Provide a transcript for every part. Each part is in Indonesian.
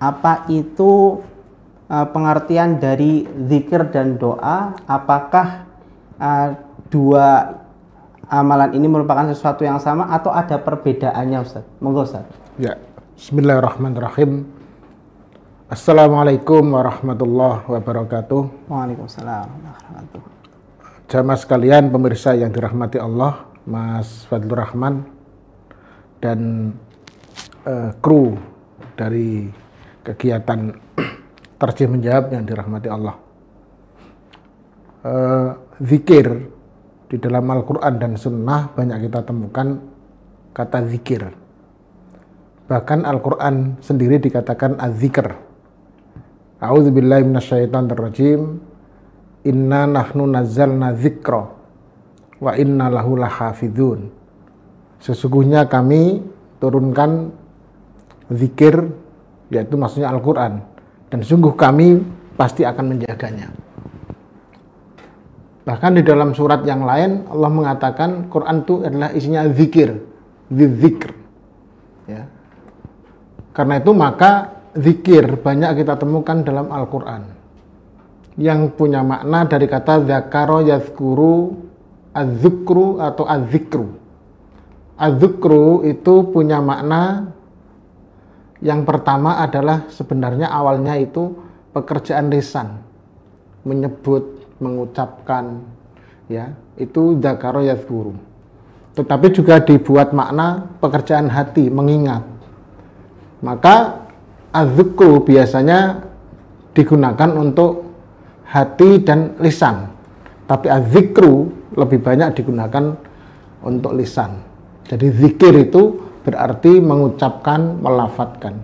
apa itu uh, pengertian dari zikir dan doa? Apakah uh, dua amalan ini merupakan sesuatu yang sama atau ada perbedaannya Ustaz? Monggo Ustaz. Ya, Bismillahirrahmanirrahim. Assalamualaikum warahmatullahi wabarakatuh. Waalaikumsalam warahmatullahi Jamaah sekalian pemirsa yang dirahmati Allah, Mas Fadlur Rahman dan uh, kru dari kegiatan terjih menjawab yang dirahmati Allah. Uh, zikir di dalam Al-Quran dan Sunnah banyak kita temukan kata zikir. Bahkan Al-Quran sendiri dikatakan az-zikr. A'udzubillahi. Inna nahnu nazzalna zikra wa inna lahu lahafidun. Sesungguhnya kami turunkan zikir yaitu maksudnya Al-Quran. Dan sungguh kami pasti akan menjaganya. Bahkan di dalam surat yang lain Allah mengatakan Quran itu adalah isinya zikir. Zikir. Ya. Karena itu maka zikir banyak kita temukan dalam Al-Quran. Yang punya makna dari kata zakaro yazkuru azukru atau azikru azukru itu punya makna yang pertama adalah sebenarnya awalnya itu pekerjaan lisan, menyebut, mengucapkan, ya itu zakaro guru. Tetapi juga dibuat makna pekerjaan hati, mengingat. Maka azukru biasanya digunakan untuk hati dan lisan. Tapi azikru lebih banyak digunakan untuk lisan. Jadi zikir itu berarti mengucapkan, melafatkan.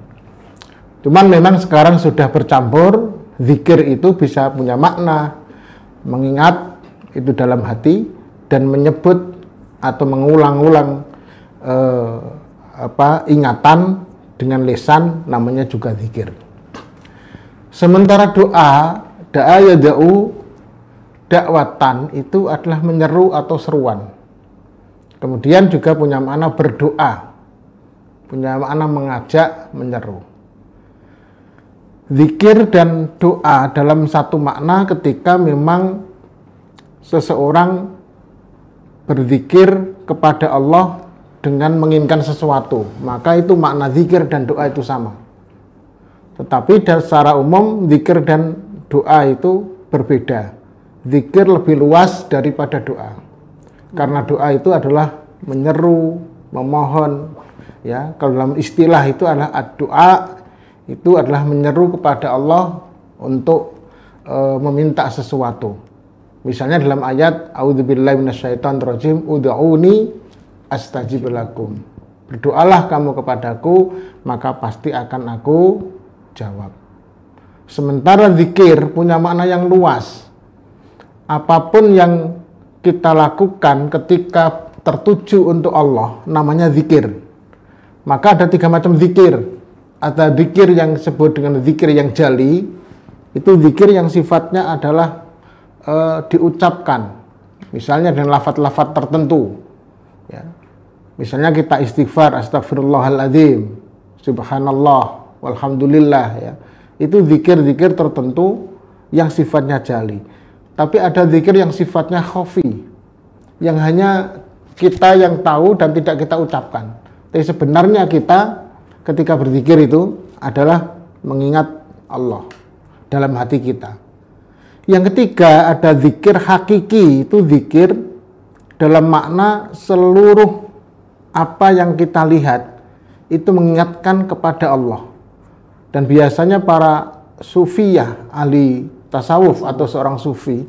Cuman memang sekarang sudah bercampur, zikir itu bisa punya makna, mengingat itu dalam hati dan menyebut atau mengulang-ulang eh, apa ingatan dengan lisan namanya juga zikir. Sementara doa, doa ya da'u dakwatan itu adalah menyeru atau seruan. Kemudian juga punya makna berdoa punya makna mengajak, menyeru. Zikir dan doa dalam satu makna ketika memang seseorang berzikir kepada Allah dengan menginginkan sesuatu, maka itu makna zikir dan doa itu sama. Tetapi secara umum zikir dan doa itu berbeda. Zikir lebih luas daripada doa. Karena doa itu adalah menyeru, memohon, ya kalau dalam istilah itu adalah doa itu adalah menyeru kepada Allah untuk e, meminta sesuatu. Misalnya dalam ayat auzubillahi minasyaitonirrajim ud'uni astajib lakum. Berdoalah kamu kepadaku maka pasti akan aku jawab. Sementara zikir punya makna yang luas. Apa pun yang kita lakukan ketika tertuju untuk Allah namanya zikir maka ada tiga macam zikir. Ada zikir yang disebut dengan zikir yang jali. Itu zikir yang sifatnya adalah e, diucapkan. Misalnya dengan lafat-lafat tertentu. Ya. Misalnya kita istighfar, astagfirullahaladzim, subhanallah, walhamdulillah. Ya. Itu zikir-zikir tertentu yang sifatnya jali. Tapi ada zikir yang sifatnya khafi. Yang hanya kita yang tahu dan tidak kita ucapkan. Tapi sebenarnya kita ketika berzikir itu adalah mengingat Allah dalam hati kita. Yang ketiga ada zikir hakiki, itu zikir dalam makna seluruh apa yang kita lihat itu mengingatkan kepada Allah. Dan biasanya para sufiyah, ahli tasawuf atau seorang sufi,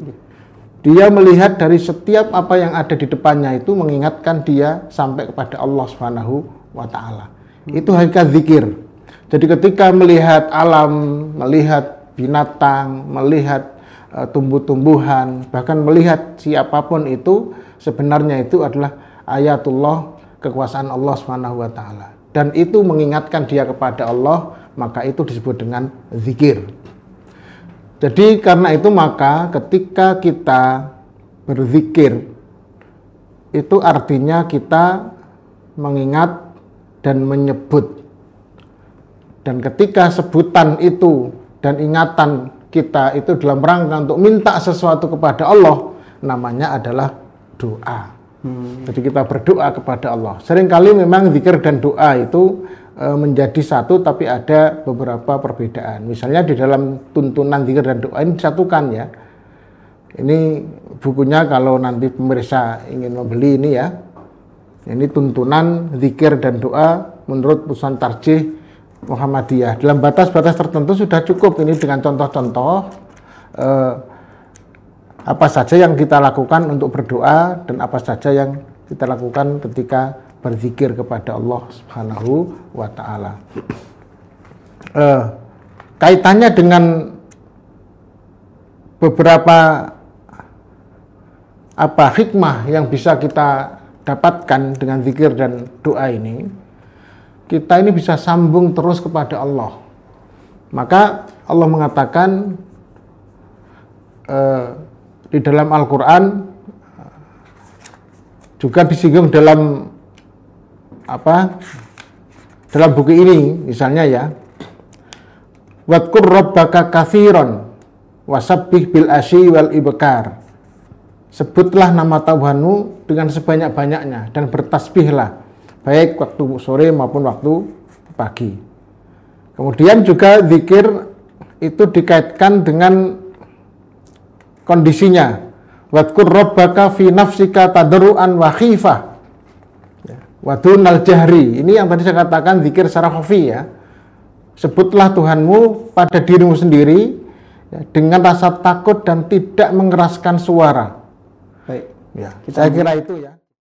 dia melihat dari setiap apa yang ada di depannya itu mengingatkan dia sampai kepada Allah Subhanahu wa taala. Itu hakikat zikir. Jadi ketika melihat alam, melihat binatang, melihat uh, tumbuh-tumbuhan, bahkan melihat siapa pun itu sebenarnya itu adalah ayatullah kekuasaan Allah Subhanahu wa taala. Dan itu mengingatkan dia kepada Allah, maka itu disebut dengan zikir. Jadi karena itu maka ketika kita berzikir itu artinya kita mengingat dan menyebut Dan ketika sebutan itu dan ingatan kita itu dalam rangka untuk minta sesuatu kepada Allah, namanya adalah doa. Hmm. Jadi kita berdoa kepada Allah. Seringkali memang zikir dan doa itu e, menjadi satu tapi ada beberapa perbedaan. Misalnya di dalam tuntunan zikir dan doa ini disatukan ya. Ini bukunya kalau nanti pemirsa ingin membeli ini ya. Ini tuntunan zikir dan doa menurut putusan tarjih Muhammadiyah. Dalam batas-batas tertentu sudah cukup ini dengan contoh-contoh eh, apa saja yang kita lakukan untuk berdoa dan apa saja yang kita lakukan ketika berzikir kepada Allah Subhanahu wa taala. Eh, kaitannya dengan beberapa apa hikmah yang bisa kita dapatkan dengan zikir dan doa ini, kita ini bisa sambung terus kepada Allah. Maka Allah mengatakan eh, di dalam Al-Quran juga disinggung dalam apa dalam buku ini misalnya ya Wadkur rabbaka kathiron wasabbih bil asyi wal ibkar sebutlah nama Tuhanmu dengan sebanyak-banyaknya dan bertasbihlah baik waktu sore maupun waktu pagi kemudian juga zikir itu dikaitkan dengan kondisinya. Wadkur rabbaka fi nafsika tadru'an wa khifah. Ya. Wadunal jahri. Ini yang tadi saya katakan zikir secara khafi ya. Sebutlah Tuhanmu pada dirimu sendiri ya, dengan rasa takut dan tidak mengeraskan suara. Ya, saya kira itu ya.